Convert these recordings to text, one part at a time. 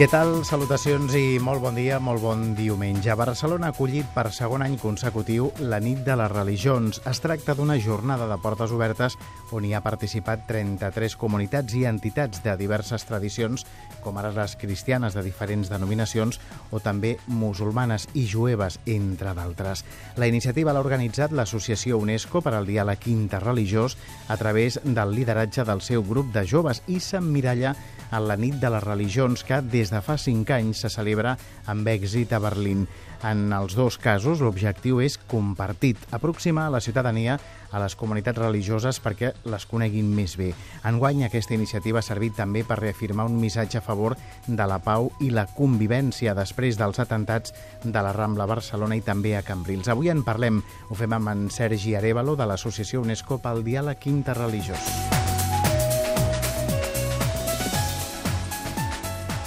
Què tal? Salutacions i molt bon dia, molt bon diumenge. Barcelona ha acollit per segon any consecutiu la nit de les religions. Es tracta d'una jornada de portes obertes on hi ha participat 33 comunitats i entitats de diverses tradicions, com ara les cristianes de diferents denominacions o també musulmanes i jueves, entre d'altres. La iniciativa l'ha organitzat l'Associació UNESCO per al diàleg interreligiós a través del lideratge del seu grup de joves i s'emmiralla en la nit de les religions que des de fa cinc anys se celebra amb èxit a Berlín. En els dos casos, l'objectiu és compartit, aproximar la ciutadania a les comunitats religioses perquè les coneguin més bé. Enguany, aquesta iniciativa ha servit també per reafirmar un missatge a favor de la pau i la convivència després dels atentats de la Rambla Barcelona i també a Cambrils. Avui en parlem, ho fem amb en Sergi Arevalo de l'Associació UNESCO pel Diàleg Interreligiós.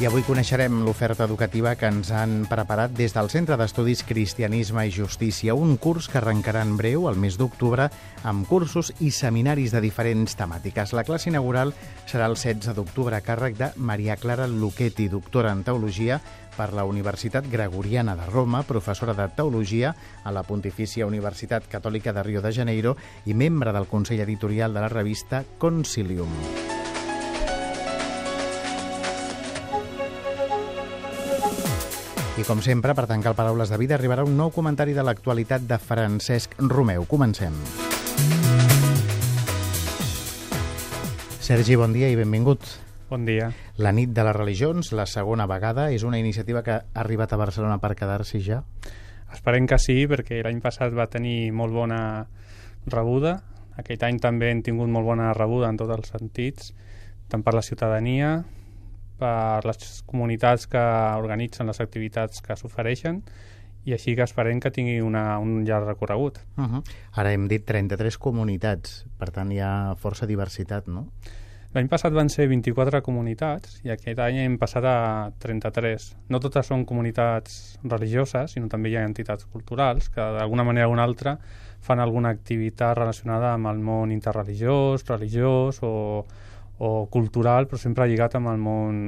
I avui coneixerem l'oferta educativa que ens han preparat des del Centre d'Estudis Cristianisme i Justícia, un curs que arrencarà en breu, el mes d'octubre, amb cursos i seminaris de diferents temàtiques. La classe inaugural serà el 16 d'octubre a càrrec de Maria Clara Luchetti, doctora en Teologia per la Universitat Gregoriana de Roma, professora de Teologia a la Pontifícia Universitat Catòlica de Rio de Janeiro i membre del Consell Editorial de la revista Concilium. I com sempre, per tancar el Paraules de Vida, arribarà un nou comentari de l'actualitat de Francesc Romeu. Comencem. Sergi, bon dia i benvingut. Bon dia. La nit de les religions, la segona vegada, és una iniciativa que ha arribat a Barcelona per quedar-s'hi ja? Esperem que sí, perquè l'any passat va tenir molt bona rebuda. Aquest any també hem tingut molt bona rebuda en tots els sentits, tant per la ciutadania, per les comunitats que organitzen les activitats que s'ofereixen i així que esperem que tingui una, un llarg recorregut. Uh -huh. Ara hem dit 33 comunitats, per tant hi ha força diversitat, no? L'any passat van ser 24 comunitats i aquest any hem passat a 33. No totes són comunitats religioses, sinó també hi ha entitats culturals que d'alguna manera o una altra fan alguna activitat relacionada amb el món interreligiós, religiós o, o cultural, però sempre lligat amb el món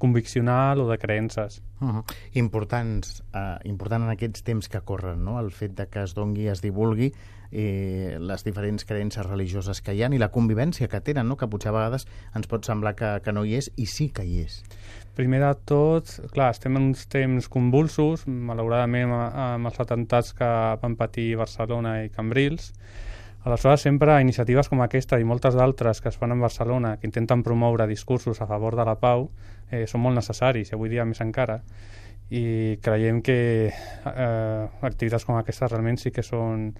conviccional o de creences. Uh -huh. Importants, uh, important en aquests temps que corren, no? el fet de que es dongui, es divulgui eh, les diferents creences religioses que hi ha i la convivència que tenen, no? que potser a vegades ens pot semblar que, que no hi és i sí que hi és. Primer de tot, clar, estem en uns temps convulsos, malauradament amb els atentats que van patir Barcelona i Cambrils, Aleshores, sempre iniciatives com aquesta i moltes d'altres que es fan en Barcelona, que intenten promoure discursos a favor de la pau, eh, són molt necessaris, i avui dia més encara. I creiem que eh, activitats com aquestes realment sí que són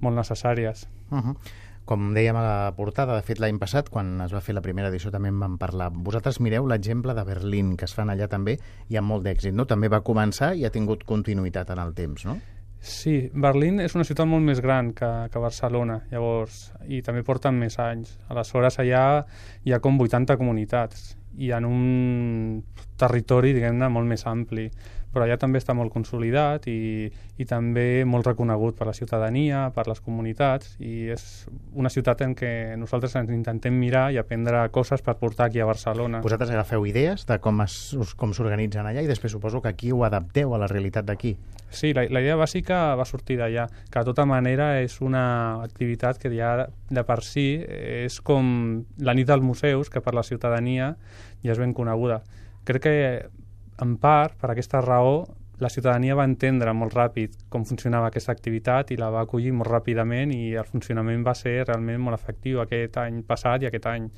molt necessàries. Uh -huh. Com dèiem a la portada, de fet l'any passat, quan es va fer la primera edició també en vam parlar. Vosaltres mireu l'exemple de Berlín, que es fan allà també, i amb molt d'èxit, no? També va començar i ha tingut continuïtat en el temps, no? Sí, Berlín és una ciutat molt més gran que, que Barcelona, llavors, i també porten més anys. Aleshores, allà hi ha com 80 comunitats i en un territori, diguem-ne, molt més ampli però allà també està molt consolidat i, i també molt reconegut per la ciutadania, per les comunitats, i és una ciutat en què nosaltres ens intentem mirar i aprendre coses per portar aquí a Barcelona. Vosaltres agafeu idees de com s'organitzen allà i després suposo que aquí ho adapteu a la realitat d'aquí. Sí, la, la idea bàsica va sortir d'allà, que de tota manera és una activitat que ja de per si és com la nit dels museus, que per la ciutadania ja és ben coneguda. Crec que en part, per aquesta raó, la ciutadania va entendre molt ràpid com funcionava aquesta activitat i la va acollir molt ràpidament i el funcionament va ser realment molt efectiu aquest any passat i aquest any.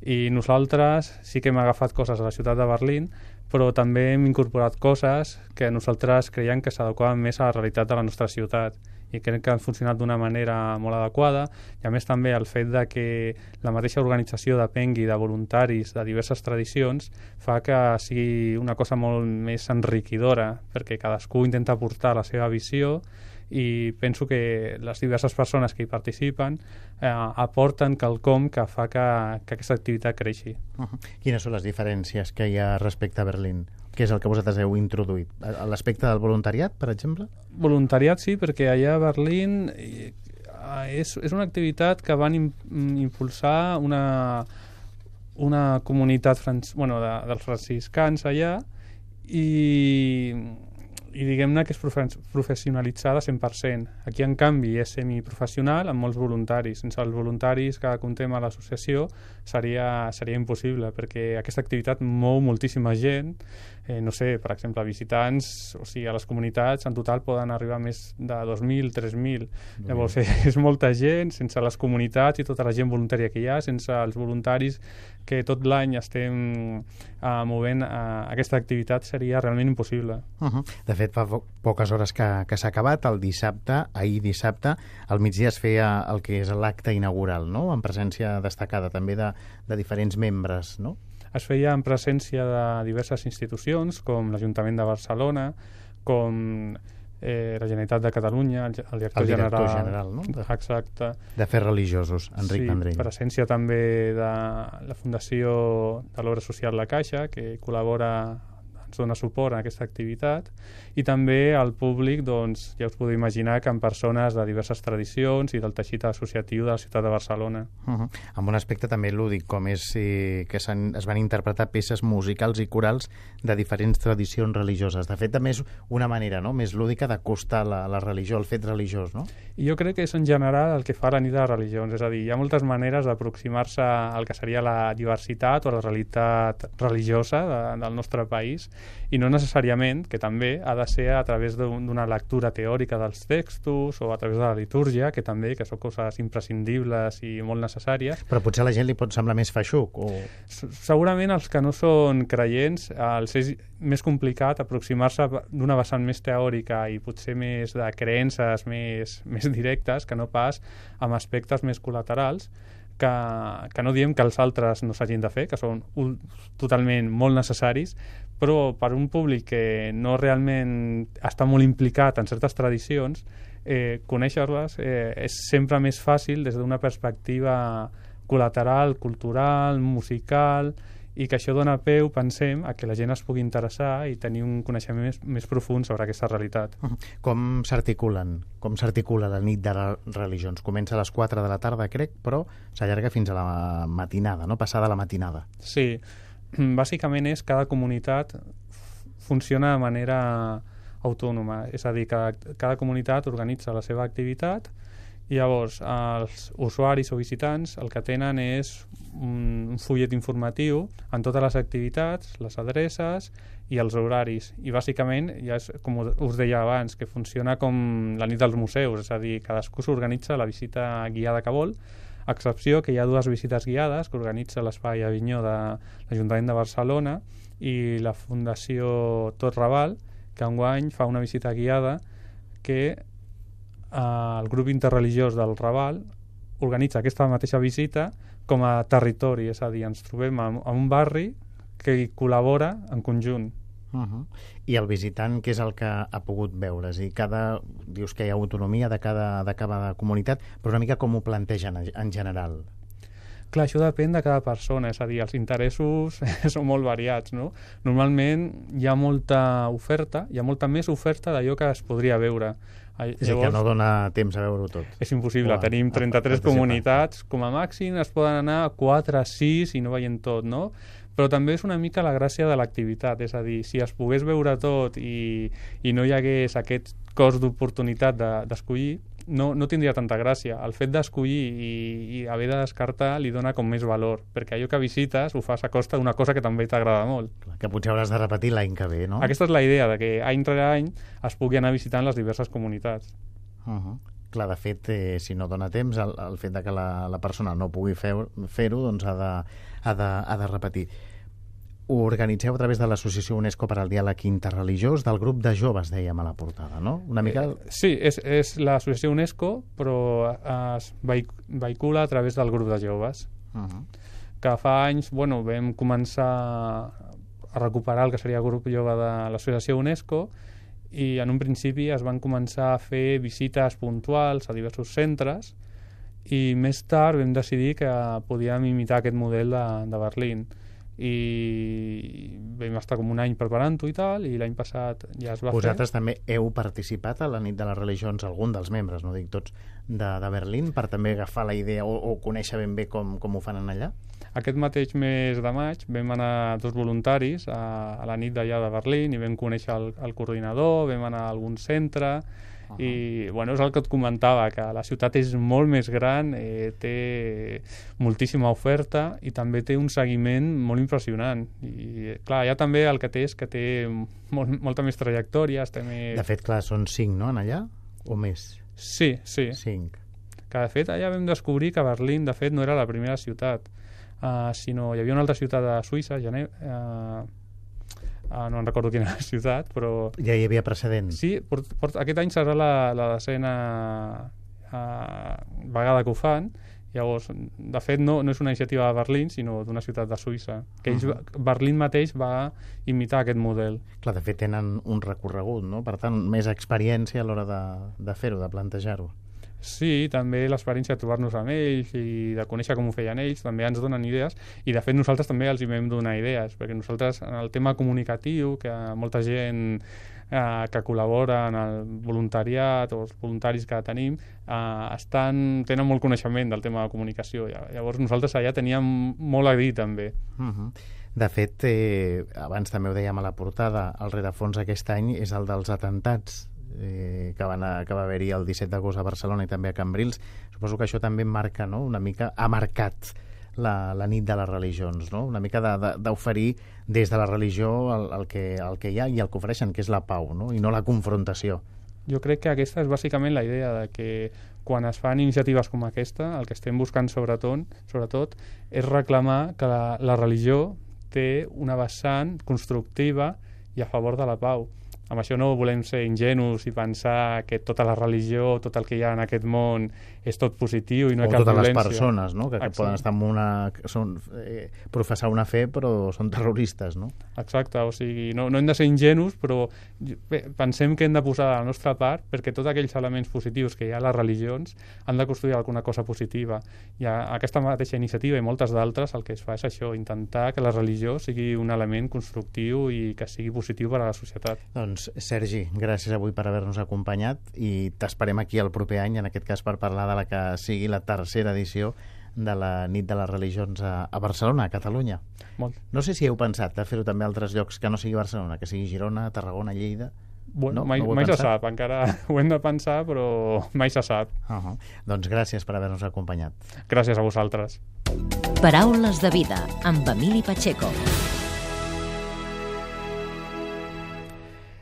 I nosaltres sí que hem agafat coses a la ciutat de Berlín, però també hem incorporat coses que nosaltres creiem que s'adequaven més a la realitat de la nostra ciutat i crec que han funcionat d'una manera molt adequada i a més també el fet de que la mateixa organització depengui de voluntaris de diverses tradicions fa que sigui una cosa molt més enriquidora perquè cadascú intenta portar la seva visió i penso que les diverses persones que hi participen eh, aporten quelcom que fa que, que aquesta activitat creixi. Uh -huh. Quines són les diferències que hi ha respecte a Berlín? Què és el que vosaltres heu introduït? L'aspecte del voluntariat, per exemple? Voluntariat sí, perquè allà a Berlín eh, és, és una activitat que van impulsar una, una comunitat bueno, de, dels franciscans allà i i diguem-ne que és professionalitzada 100%. Aquí, en canvi, és semiprofessional amb molts voluntaris. Sense els voluntaris que contem a l'associació seria, seria impossible, perquè aquesta activitat mou moltíssima gent. Eh, no sé, per exemple, visitants, o sigui, a les comunitats en total poden arribar més de 2.000, 3.000. Llavors, és molta gent, sense les comunitats i tota la gent voluntària que hi ha, sense els voluntaris que tot l'any estem uh, movent uh, aquesta activitat seria realment impossible. Uh -huh. De fet, fa po poques hores que, que s'ha acabat, el dissabte, ahir dissabte, al migdia es feia el que és l'acte inaugural, no? en presència destacada també de, de diferents membres, no? Es feia en presència de diverses institucions, com l'Ajuntament de Barcelona, com eh, la Generalitat de Catalunya, el, el director, el director general, general no? de, exacte. fer religiosos, Enric sí, Vendrell. presència també de la Fundació de l'Obra Social La Caixa, que col·labora ens dona suport a aquesta activitat i també al públic, doncs, ja us podeu imaginar que en persones de diverses tradicions i del teixit associatiu de la ciutat de Barcelona. Uh -huh. Amb un aspecte també lúdic, com és eh, que es van interpretar peces musicals i corals de diferents tradicions religioses. De fet, també és una manera no? més lúdica d'acostar la, la religió, el fet religiós, no? I jo crec que és en general el que fa la nit de les religions, és a dir, hi ha moltes maneres d'aproximar-se al que seria la diversitat o la realitat religiosa de, del nostre país i no necessàriament, que també ha de ser a través d'una lectura teòrica dels textos o a través de la litúrgia, que també que són coses imprescindibles i molt necessàries. Però potser a la gent li pot semblar més feixuc? O... Segurament els que no són creients els és més complicat aproximar-se d'una vessant més teòrica i potser més de creences més, més directes que no pas amb aspectes més col·laterals que, que no diem que els altres no s'hagin de fer, que són un, totalment molt necessaris, però per un públic que no realment està molt implicat en certes tradicions, eh, conèixer-les eh, és sempre més fàcil des d'una perspectiva col·lateral, cultural, musical, i que això dona peu, pensem, a que la gent es pugui interessar i tenir un coneixement més, més profund sobre aquesta realitat. Com s'articulen? Com s'articula la nit de religions? Comença a les 4 de la tarda, crec, però s'allarga fins a la matinada, no? Passada la matinada. Sí. Bàsicament és cada comunitat funciona de manera autònoma, és a dir, que cada comunitat organitza la seva activitat llavors els usuaris o visitants el que tenen és un, fullet informatiu en totes les activitats, les adreces i els horaris. I bàsicament, ja és, com us deia abans, que funciona com la nit dels museus, és a dir, cadascú s'organitza la visita guiada que vol, a excepció que hi ha dues visites guiades que organitza l'Espai Avinyó de l'Ajuntament de Barcelona i la Fundació Tot Raval, que enguany fa una visita guiada que el grup interreligiós del Raval organitza aquesta mateixa visita com a territori, és a dir, ens trobem en, en un barri que hi col·labora en conjunt. Uh -huh. I el visitant, què és el que ha pogut veure? És dir, cada, dius que hi ha autonomia de cada, de cada comunitat, però una mica com ho plantegen en general? Clar, això depèn de cada persona, és a dir, els interessos són molt variats, no? Normalment hi ha molta oferta, hi ha molta més oferta d'allò que es podria veure. Llavors, és que no dona temps a veure-ho tot. És impossible. Uah, Tenim 33 comunitats, com a màxim es poden anar a 4, 6 i no veient tot, no? Però també és una mica la gràcia de l'activitat, és a dir, si es pogués veure tot i, i no hi hagués aquest cost d'oportunitat d'escollir, de, no, no tindria tanta gràcia. El fet d'escollir i, i haver de descartar li dona com més valor, perquè allò que visites ho fas a costa d'una cosa que també t'agrada molt. Clar, que potser hauràs de repetir l'any que ve, no? Aquesta és la idea, de que any rere any es pugui anar visitant les diverses comunitats. Uh -huh. Clar, de fet, eh, si no dona temps, el, el fet de que la, la persona no pugui fer-ho, fer doncs ha de, ha, de, ha de repetir ho organitzeu a través de l'Associació UNESCO per al Diàleg Interreligiós, del grup de joves, dèiem a la portada, no? Una mica... Eh, sí, és, és l'Associació UNESCO, però es vehicula a través del grup de joves. Uh -huh. Que fa anys, bueno, vam començar a recuperar el que seria el grup jove de l'Associació UNESCO i en un principi es van començar a fer visites puntuals a diversos centres i més tard vam decidir que podíem imitar aquest model de, de Berlín i vam estar com un any preparant-ho i tal, i l'any passat ja es va Vosaltres fer. també heu participat a la nit de les religions, algun dels membres, no dic tots, de, de Berlín, per també agafar la idea o, o conèixer ben bé com, com ho fan en allà? Aquest mateix mes de maig vam anar dos voluntaris a, a la nit d'allà de Berlín i vam conèixer el, el coordinador, vam anar a algun centre, Uh -huh. i bueno, és el que et comentava, que la ciutat és molt més gran, eh, té moltíssima oferta i també té un seguiment molt impressionant. I clar, ja també el que té és que té molt, molta més trajectòria, està més... De fet, clar, són cinc, no, en allà? O més? Sí, sí. Cinc. Que de fet allà vam descobrir que Berlín, de fet, no era la primera ciutat, uh, sinó hi havia una altra ciutat de Suïssa, Gene uh, Uh, no en recordo quina ciutat, però... Ja hi havia precedents. Sí, port, port, aquest any serà la, la decena uh, vegada que ho fan, Llavors, de fet, no, no és una iniciativa de Berlín, sinó d'una ciutat de Suïssa. Que ells, uh -huh. Berlín mateix va imitar aquest model. Clar, de fet, tenen un recorregut, no? Per tant, més experiència a l'hora de, de fer-ho, de plantejar-ho. Sí, també l'experiència de trobar-nos amb ells i de conèixer com ho feien ells també ens donen idees i de fet nosaltres també els hi vam donar idees perquè nosaltres en el tema comunicatiu que molta gent eh, que col·labora en el voluntariat o els voluntaris que tenim eh, estan, tenen molt coneixement del tema de comunicació. Llavors nosaltres allà teníem molt a dir també. Uh -huh. De fet, eh, abans també ho dèiem a la portada, el rerefons aquest any és el dels atentats eh, que, van a, que va haver-hi el 17 d'agost a Barcelona i també a Cambrils. Suposo que això també marca, no?, una mica, ha marcat la, la nit de les religions, no? una mica d'oferir de, de, des de la religió el, el, que, el que hi ha i el que ofereixen, que és la pau, no? i no la confrontació. Jo crec que aquesta és bàsicament la idea de que quan es fan iniciatives com aquesta, el que estem buscant sobretot, sobretot és reclamar que la, la religió té una vessant constructiva i a favor de la pau amb això no volem ser ingenus i pensar que tota la religió, tot el que hi ha en aquest món és tot positiu i no o hi ha cap totes violència. les persones, no? que, que poden estar en una... Són, eh, professar una fe però són terroristes, no? Exacte, o sigui, no, no hem de ser ingenus, però bé, pensem que hem de posar la nostra part perquè tots aquells elements positius que hi ha a les religions han de construir alguna cosa positiva. I a, aquesta mateixa iniciativa i moltes d'altres el que es fa és això, intentar que la religió sigui un element constructiu i que sigui positiu per a la societat. Doncs Sergi, gràcies avui per haver-nos acompanyat i t'esperem aquí el proper any, en aquest cas per parlar de la que sigui la tercera edició de la nit de les religions a, a Barcelona, a Catalunya. Molt. No sé si heu pensat de fer-ho també a altres llocs que no sigui Barcelona, que sigui Girona, Tarragona, Lleida... Bueno, no? mai, no mai se sap, encara ho hem de pensar, però mai se sap. Uh -huh. Doncs gràcies per haver-nos acompanyat. Gràcies a vosaltres. Paraules de vida, amb Emili Pacheco.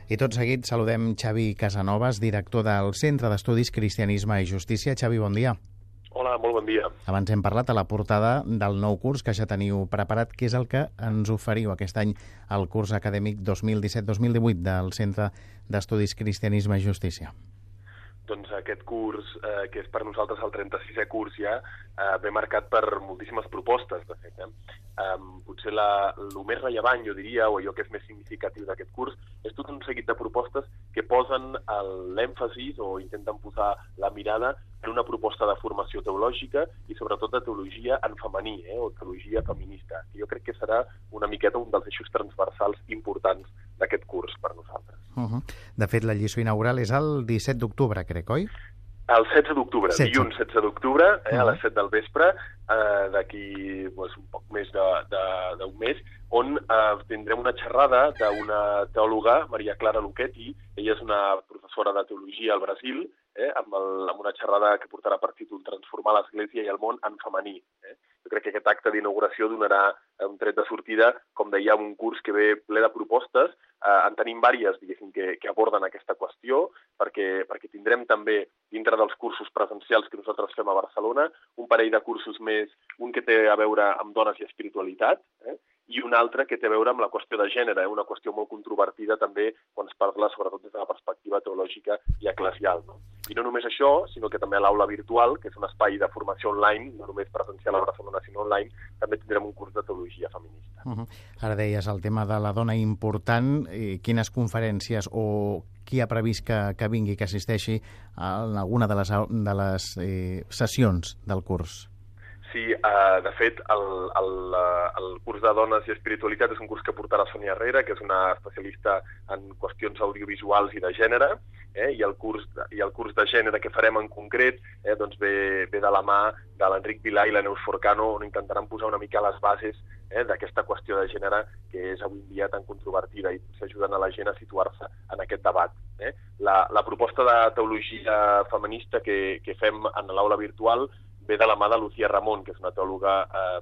I tot seguit saludem Xavi Casanovas, director del Centre d'Estudis Cristianisme i Justícia. Xavi, bon dia. Hola, molt bon dia. Abans hem parlat a la portada del nou curs que ja teniu preparat. Què és el que ens oferiu aquest any al curs acadèmic 2017-2018 del Centre d'Estudis Cristianisme i Justícia? Doncs aquest curs, eh, que és per nosaltres el 36è curs ja, eh, ve marcat per moltíssimes propostes, de fet. Eh? Um, potser la, el més rellevant, jo diria, o allò que és més significatiu d'aquest curs, és tot un seguit de propostes que posen l'èmfasis o intenten posar la mirada en una proposta de formació teològica i sobretot de teologia en femení, eh, o teologia feminista, jo crec que serà una miqueta un dels eixos transversals importants d'aquest curs per nosaltres. Uh -huh. De fet, la lliçó inaugural és el 17 d'octubre, crec, oi? El 16 d'octubre, dilluns 16 d'octubre, eh, uh -huh. a les 7 del vespre, eh, d'aquí pues, un poc més d'un mes, on eh, tindrem una xerrada d'una teòloga, Maria Clara Luchetti, ella és una professora de teologia al Brasil, eh, amb, el, amb una xerrada que portarà per títol Transformar l'Església i el món en femení. Eh? Jo crec que aquest acte d'inauguració donarà un tret de sortida, com deia, un curs que ve ple de propostes. Eh, en tenim vàries, diguéssim, que, que aborden aquesta qüestió, perquè, perquè tindrem també, dintre dels cursos presencials que nosaltres fem a Barcelona, un parell de cursos més, un que té a veure amb dones i espiritualitat, eh? I un altre que té a veure amb la qüestió de gènere, eh? una qüestió molt controvertida també quan es parla sobretot des de la perspectiva teològica i eclesial. No? I no només això, sinó que també a l'aula virtual, que és un espai de formació online, no només presencial a Barcelona, sinó online, també tindrem un curs de teologia feminista. Uh -huh. Ara deies el tema de la dona important. Eh, quines conferències o qui ha previst que, que vingui, que assisteixi a alguna de les, de les eh, sessions del curs? Sí, uh, de fet, el, el, el curs de Dones i Espiritualitat és un curs que portarà Sònia Herrera, que és una especialista en qüestions audiovisuals i de gènere, eh? I, el curs, i el curs de gènere que farem en concret eh, doncs ve, ve de la mà de l'Enric Vilà i la Neus Forcano, on intentaran posar una mica les bases eh, d'aquesta qüestió de gènere que és avui dia tan controvertida i s'ajuden a la gent a situar-se en aquest debat. Eh? La, la proposta de teologia feminista que, que fem en l'aula virtual ve de la mà de Lucía Ramon, que és una teòloga eh,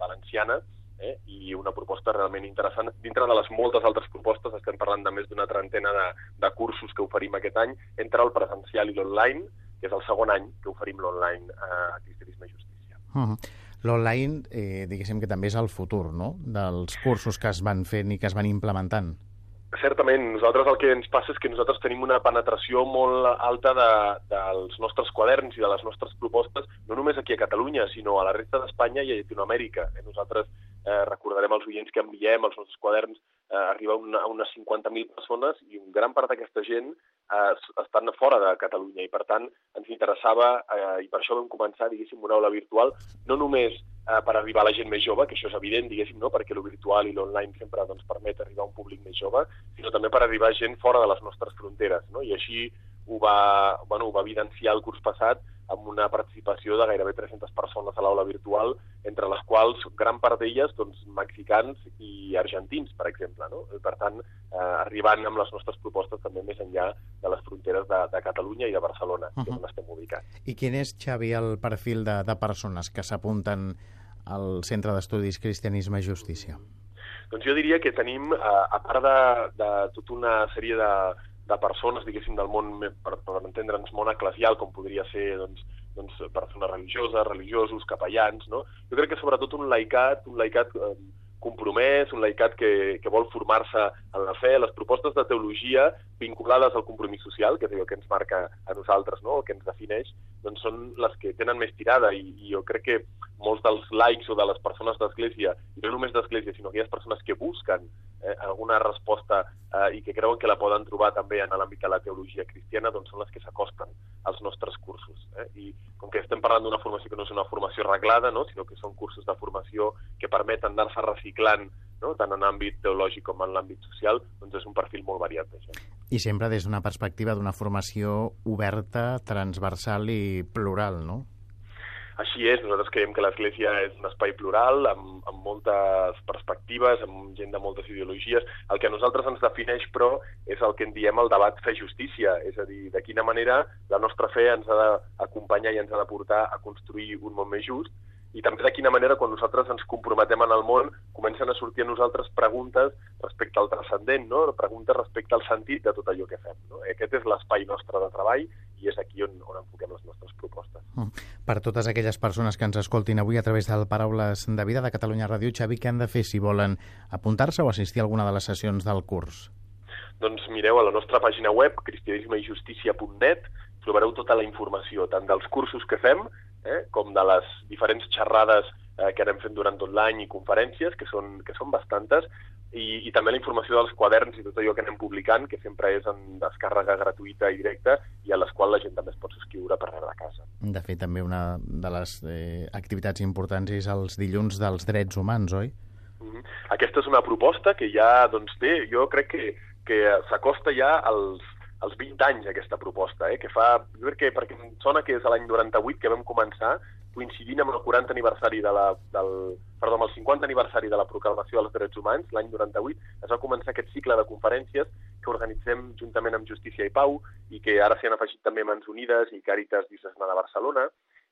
valenciana, eh, i una proposta realment interessant. Dintre de les moltes altres propostes, estem parlant de més d'una trentena de, de cursos que oferim aquest any, entre el presencial i l'online, que és el segon any que oferim l'online eh, a Cristianisme i Justícia. Uh -huh. L'online, eh, diguéssim que també és el futur, no?, dels cursos que es van fent i que es van implementant. Certament, nosaltres el que ens passa és que nosaltres tenim una penetració molt alta de, dels nostres quaderns i de les nostres propostes, no només aquí a Catalunya, sinó a la resta d'Espanya i a Llatinoamèrica. Eh? Nosaltres eh, recordarem els oients que enviem els nostres quaderns, eh, arriba una, a unes 50.000 persones i un gran part d'aquesta gent eh, estan fora de Catalunya i, per tant, ens interessava, eh, i per això vam començar, diguéssim, una aula virtual, no només eh, per arribar a la gent més jove, que això és evident, diguéssim, no? perquè lo virtual i l'online sempre doncs, permet arribar a un públic més jove, sinó també per arribar a gent fora de les nostres fronteres. No? I així ho va, bueno, ho va evidenciar el curs passat amb una participació de gairebé 300 persones a l'aula virtual, entre les quals gran part d'elles doncs, mexicans i argentins, per exemple. No? Per tant, eh, arribant amb les nostres propostes també més enllà de les fronteres de, de Catalunya i de Barcelona, uh -huh. que és on estem ubicats. I quin és, Xavi, el perfil de, de persones que s'apunten al Centre d'Estudis Cristianisme i Justícia? Doncs jo diria que tenim, a, a part de, de tota una sèrie de, de persones, diguéssim, del món, per, per entendre'ns, món eclesial, com podria ser doncs, doncs, persones religioses, religiosos, capellans, no? Jo crec que sobretot un laicat, un laicat eh, compromès, un laicat que, que vol formar-se en la fe, les propostes de teologia vinculades al compromís social, que és el que ens marca a nosaltres, no? el que ens defineix, doncs són les que tenen més tirada i, i jo crec que molts dels laics o de les persones d'Església, i no només d'Església, sinó aquelles persones que busquen eh, alguna resposta eh, i que creuen que la poden trobar també en l'àmbit de la teologia cristiana, doncs són les que s'acosten als nostres cursos. Eh? I com que estem parlant d'una formació que no és una formació reglada, no? sinó que són cursos de formació que permeten anar-se reciclant no? tant en l'àmbit teològic com en l'àmbit social, doncs és un perfil molt variat d'això. I sempre des d'una perspectiva d'una formació oberta, transversal i plural, no? Així és, nosaltres creiem que l'Església és un espai plural, amb, amb moltes perspectives, amb gent de moltes ideologies. El que a nosaltres ens defineix, però, és el que en diem el debat fe justícia, és a dir, de quina manera la nostra fe ens ha d'acompanyar i ens ha de portar a construir un món més just, i també de quina manera quan nosaltres ens comprometem en el món comencen a sortir a nosaltres preguntes respecte al transcendent, no? preguntes respecte al sentit de tot allò que fem. No? Aquest és l'espai nostre de treball i és aquí on, on enfoquem les nostres propostes. Mm. Per totes aquelles persones que ens escoltin avui a través del Paraules de Vida de Catalunya Ràdio, Xavi, què han de fer si volen apuntar-se o assistir a alguna de les sessions del curs? Doncs mireu a la nostra pàgina web, cristianismeijustícia.net, trobareu tota la informació, tant dels cursos que fem eh, com de les diferents xerrades eh, que anem fent durant tot l'any i conferències, que són, que són bastantes, i, i també la informació dels quaderns i tot allò que anem publicant, que sempre és en descàrrega gratuïta i directa i a les quals la gent també es pot subscriure per rebre a casa. De fet, també una de les eh, activitats importants és els dilluns dels drets humans, oi? Mm -hmm. Aquesta és una proposta que ja doncs, té, jo crec que, que s'acosta ja als, als 20 anys aquesta proposta, eh, que fa, jo crec que, perquè em sona que és l'any 98 que vam començar, coincidint amb el 40 aniversari de la, del, perdó, amb el 50 aniversari de la proclamació dels drets humans, l'any 98, es va començar aquest cicle de conferències que organitzem juntament amb Justícia i Pau i que ara s'hi han afegit també Mans Unides i Càritas Diocesana de Barcelona.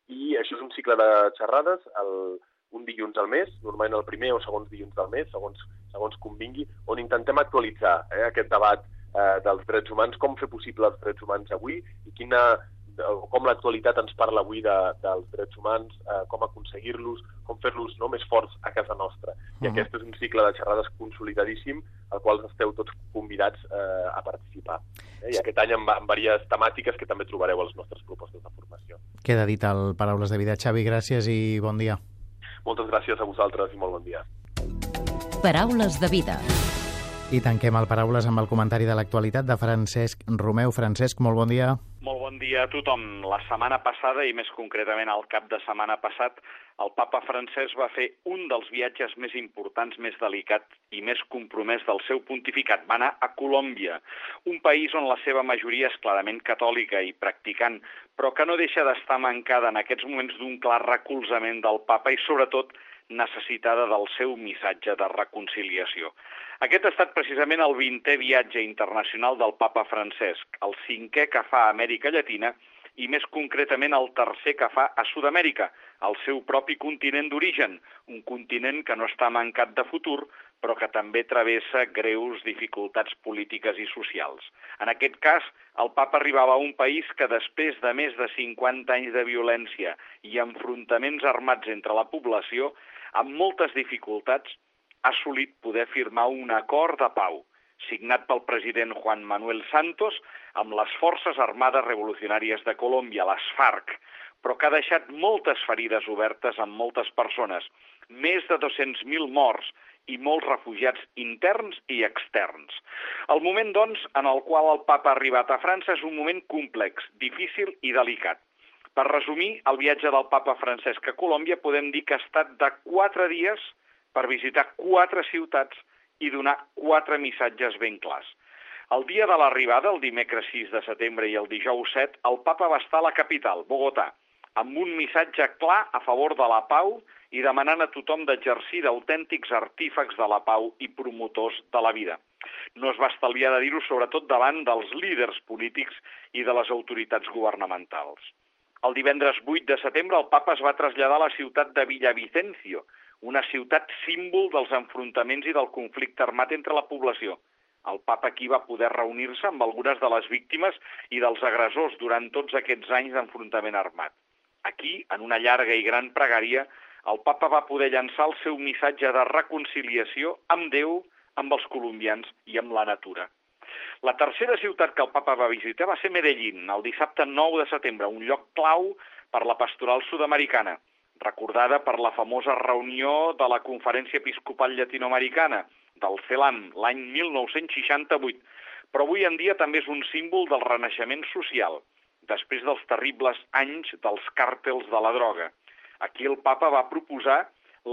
I això és un cicle de xerrades, el, un dilluns al mes, normalment el primer o segons dilluns del mes, segons, segons convingui, on intentem actualitzar eh, aquest debat eh, dels drets humans, com fer possible els drets humans avui i quina, com l'actualitat ens parla avui de, dels drets humans, eh, com aconseguir-los, com fer-los no, més forts a casa nostra. I uh -huh. aquest és un cicle de xerrades consolidadíssim al qual esteu tots convidats eh, a participar. Eh? I aquest any amb, amb diverses temàtiques que també trobareu a les nostres propostes de formació. Queda dit el Paraules de Vida. Xavi, gràcies i bon dia. Moltes gràcies a vosaltres i molt bon dia. Paraules de Vida I tanquem el Paraules amb el comentari de l'actualitat de Francesc Romeu. Francesc, molt bon dia. Molt bon dia a tothom. La setmana passada, i més concretament al cap de setmana passat, el papa francès va fer un dels viatges més importants, més delicat i més compromès del seu pontificat. Va anar a Colòmbia, un país on la seva majoria és clarament catòlica i practicant, però que no deixa d'estar mancada en aquests moments d'un clar recolzament del papa i, sobretot, necessitada del seu missatge de reconciliació. Aquest ha estat precisament el 20è viatge internacional del papa Francesc, el cinquè que fa a Amèrica Llatina i més concretament el tercer que fa a Sud-amèrica, el seu propi continent d'origen, un continent que no està mancat de futur, però que també travessa greus dificultats polítiques i socials. En aquest cas, el papa arribava a un país que després de més de 50 anys de violència i enfrontaments armats entre la població amb moltes dificultats, ha assolit poder firmar un acord de pau, signat pel president Juan Manuel Santos amb les Forces Armades Revolucionàries de Colòmbia, les FARC, però que ha deixat moltes ferides obertes amb moltes persones, més de 200.000 morts i molts refugiats interns i externs. El moment, doncs, en el qual el papa ha arribat a França és un moment complex, difícil i delicat. Per resumir, el viatge del papa Francesc a Colòmbia podem dir que ha estat de quatre dies per visitar quatre ciutats i donar quatre missatges ben clars. El dia de l'arribada, el dimecres 6 de setembre i el dijous 7, el papa va estar a la capital, Bogotà, amb un missatge clar a favor de la pau i demanant a tothom d'exercir d'autèntics artífecs de la pau i promotors de la vida. No es va estalviar de dir-ho sobretot davant dels líders polítics i de les autoritats governamentals. El divendres 8 de setembre el papa es va traslladar a la ciutat de Villavicencio, una ciutat símbol dels enfrontaments i del conflicte armat entre la població. El papa aquí va poder reunir-se amb algunes de les víctimes i dels agressors durant tots aquests anys d'enfrontament armat. Aquí, en una llarga i gran pregària, el papa va poder llançar el seu missatge de reconciliació amb Déu, amb els colombians i amb la natura. La tercera ciutat que el papa va visitar va ser Medellín, el dissabte 9 de setembre, un lloc clau per la pastoral sud-americana, recordada per la famosa reunió de la Conferència Episcopal Llatinoamericana del CELAM l'any 1968, però avui en dia també és un símbol del renaixement social, després dels terribles anys dels càrtels de la droga. Aquí el papa va proposar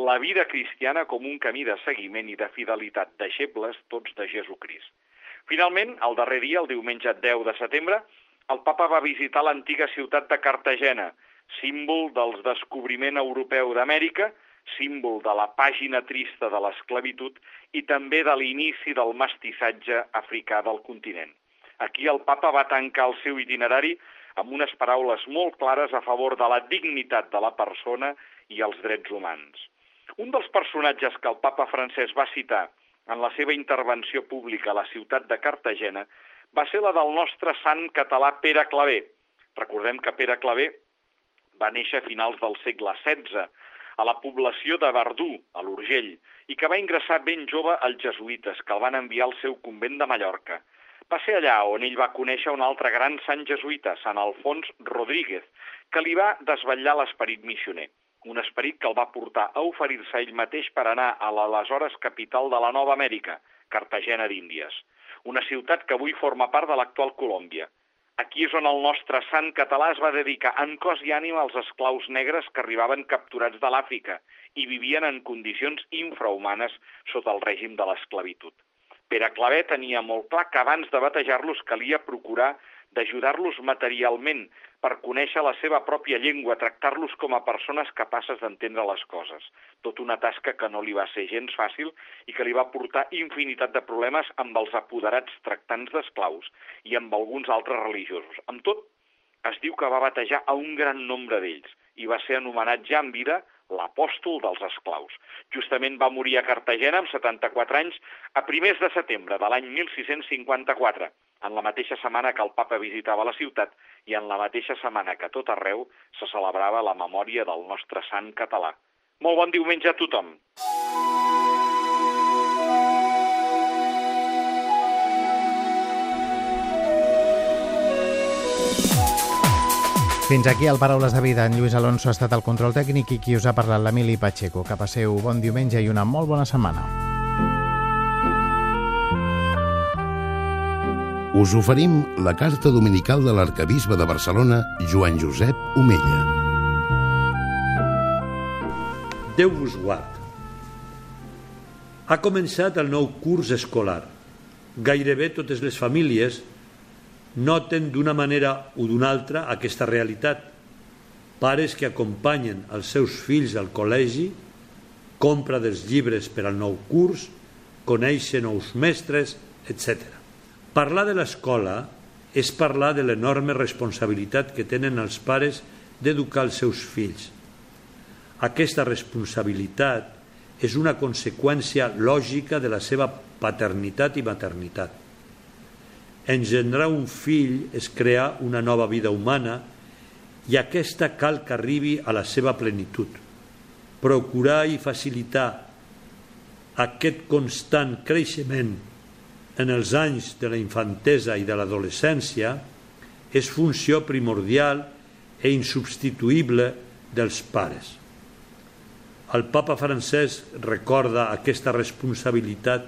la vida cristiana com un camí de seguiment i de fidelitat, deixebles tots de Jesucrist. Finalment, el darrer dia, el diumenge 10 de setembre, el papa va visitar l'antiga ciutat de Cartagena, símbol del descobriment europeu d'Amèrica, símbol de la pàgina trista de l'esclavitud i també de l'inici del mestissatge africà del continent. Aquí el papa va tancar el seu itinerari amb unes paraules molt clares a favor de la dignitat de la persona i els drets humans. Un dels personatges que el papa francès va citar en la seva intervenció pública a la ciutat de Cartagena va ser la del nostre sant català Pere Clavé. Recordem que Pere Clavé va néixer a finals del segle XVI a la població de Verdú, a l'Urgell, i que va ingressar ben jove als jesuïtes, que el van enviar al seu convent de Mallorca. Va ser allà on ell va conèixer un altre gran sant jesuïta, Sant Alfons Rodríguez, que li va desvetllar l'esperit missioner un esperit que el va portar a oferir-se ell mateix per anar a l'aleshores capital de la Nova Amèrica, Cartagena d'Índies, una ciutat que avui forma part de l'actual Colòmbia. Aquí és on el nostre sant català es va dedicar en cos i ànima als esclaus negres que arribaven capturats de l'Àfrica i vivien en condicions infrahumanes sota el règim de l'esclavitud. Pere Clavé tenia molt clar que abans de batejar-los calia procurar d'ajudar-los materialment per conèixer la seva pròpia llengua, tractar-los com a persones capaces d'entendre les coses. Tot una tasca que no li va ser gens fàcil i que li va portar infinitat de problemes amb els apoderats tractants d'esclaus i amb alguns altres religiosos. Amb tot, es diu que va batejar a un gran nombre d'ells i va ser anomenat ja en vida l'apòstol dels esclaus. Justament va morir a Cartagena amb 74 anys a primers de setembre de l'any 1654, en la mateixa setmana que el papa visitava la ciutat i en la mateixa setmana que tot arreu se celebrava la memòria del nostre sant català. Molt bon diumenge a tothom! Fins aquí el Paraules de Vida. En Lluís Alonso ha estat el control tècnic i qui us ha parlat l'Emili Pacheco. Que passeu bon diumenge i una molt bona setmana. Us oferim la carta dominical de l'arcabisbe de Barcelona, Joan Josep Omella. Déu vos guard. Ha començat el nou curs escolar. Gairebé totes les famílies noten d'una manera o d'una altra aquesta realitat. Pares que acompanyen els seus fills al col·legi, compra dels llibres per al nou curs, conèixer nous mestres, etc. Parlar de l'escola és parlar de l'enorme responsabilitat que tenen els pares d'educar els seus fills. Aquesta responsabilitat és una conseqüència lògica de la seva paternitat i maternitat. Engendrar un fill és crear una nova vida humana i aquesta cal que arribi a la seva plenitud. Procurar i facilitar aquest constant creixement en els anys de la infantesa i de l'adolescència és funció primordial e insubstituïble dels pares. El papa francès recorda aquesta responsabilitat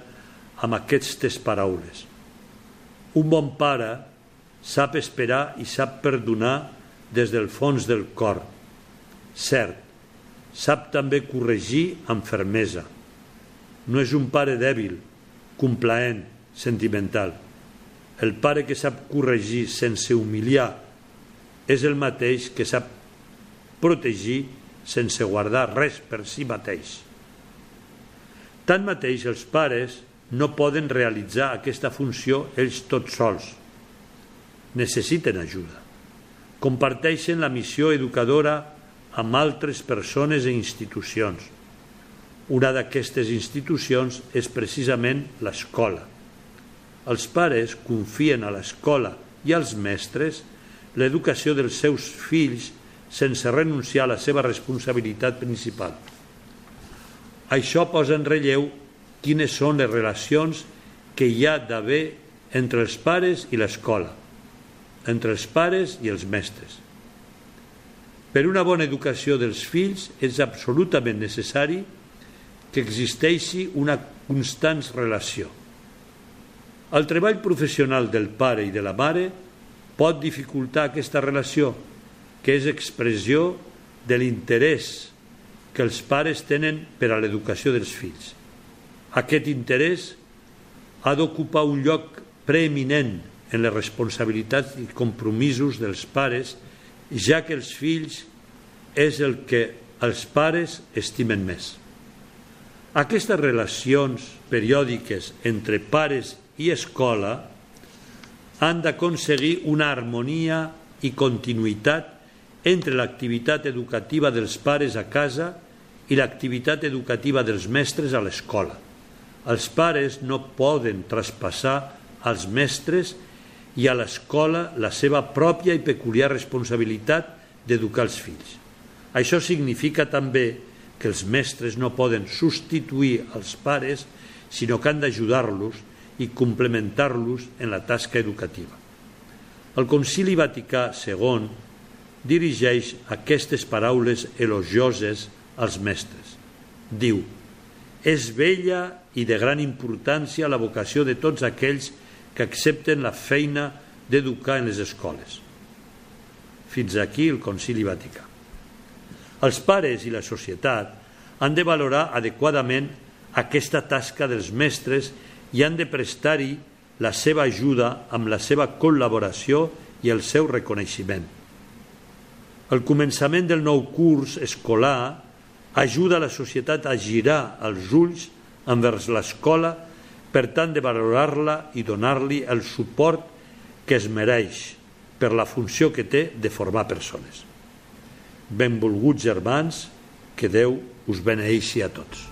amb aquestes paraules. Un bon pare sap esperar i sap perdonar des del fons del cor. Cert, sap també corregir amb fermesa. No és un pare dèbil, complaent, sentimental. El pare que sap corregir sense humiliar és el mateix que sap protegir sense guardar res per si mateix. Tanmateix, els pares no poden realitzar aquesta funció ells tots sols. Necessiten ajuda. Comparteixen la missió educadora amb altres persones i institucions. Una d'aquestes institucions és precisament l'escola. Els pares confien a l'escola i als mestres l'educació dels seus fills sense renunciar a la seva responsabilitat principal. Això posa en relleu quines són les relacions que hi ha d'haver entre els pares i l'escola, entre els pares i els mestres. Per una bona educació dels fills és absolutament necessari que existeixi una constant relació el treball professional del pare i de la mare pot dificultar aquesta relació, que és expressió de l'interès que els pares tenen per a l'educació dels fills. Aquest interès ha d'ocupar un lloc preeminent en les responsabilitats i compromisos dels pares, ja que els fills és el que els pares estimen més. Aquestes relacions periòdiques entre pares i escola han d'aconseguir una harmonia i continuïtat entre l'activitat educativa dels pares a casa i l'activitat educativa dels mestres a l'escola. Els pares no poden traspassar als mestres i a l'escola la seva pròpia i peculiar responsabilitat d'educar els fills. Això significa també que els mestres no poden substituir els pares, sinó que han d'ajudar-los i complementar-los en la tasca educativa. El Concili Vaticà II dirigeix aquestes paraules elogioses als mestres. Diu, és vella i de gran importància la vocació de tots aquells que accepten la feina d'educar en les escoles. Fins aquí el Concili Vaticà. Els pares i la societat han de valorar adequadament aquesta tasca dels mestres i han de prestar-hi la seva ajuda amb la seva col·laboració i el seu reconeixement. El començament del nou curs escolar ajuda la societat a girar els ulls envers l'escola per tant de valorar-la i donar-li el suport que es mereix per la funció que té de formar persones. Benvolguts germans, que Déu us beneixi a tots.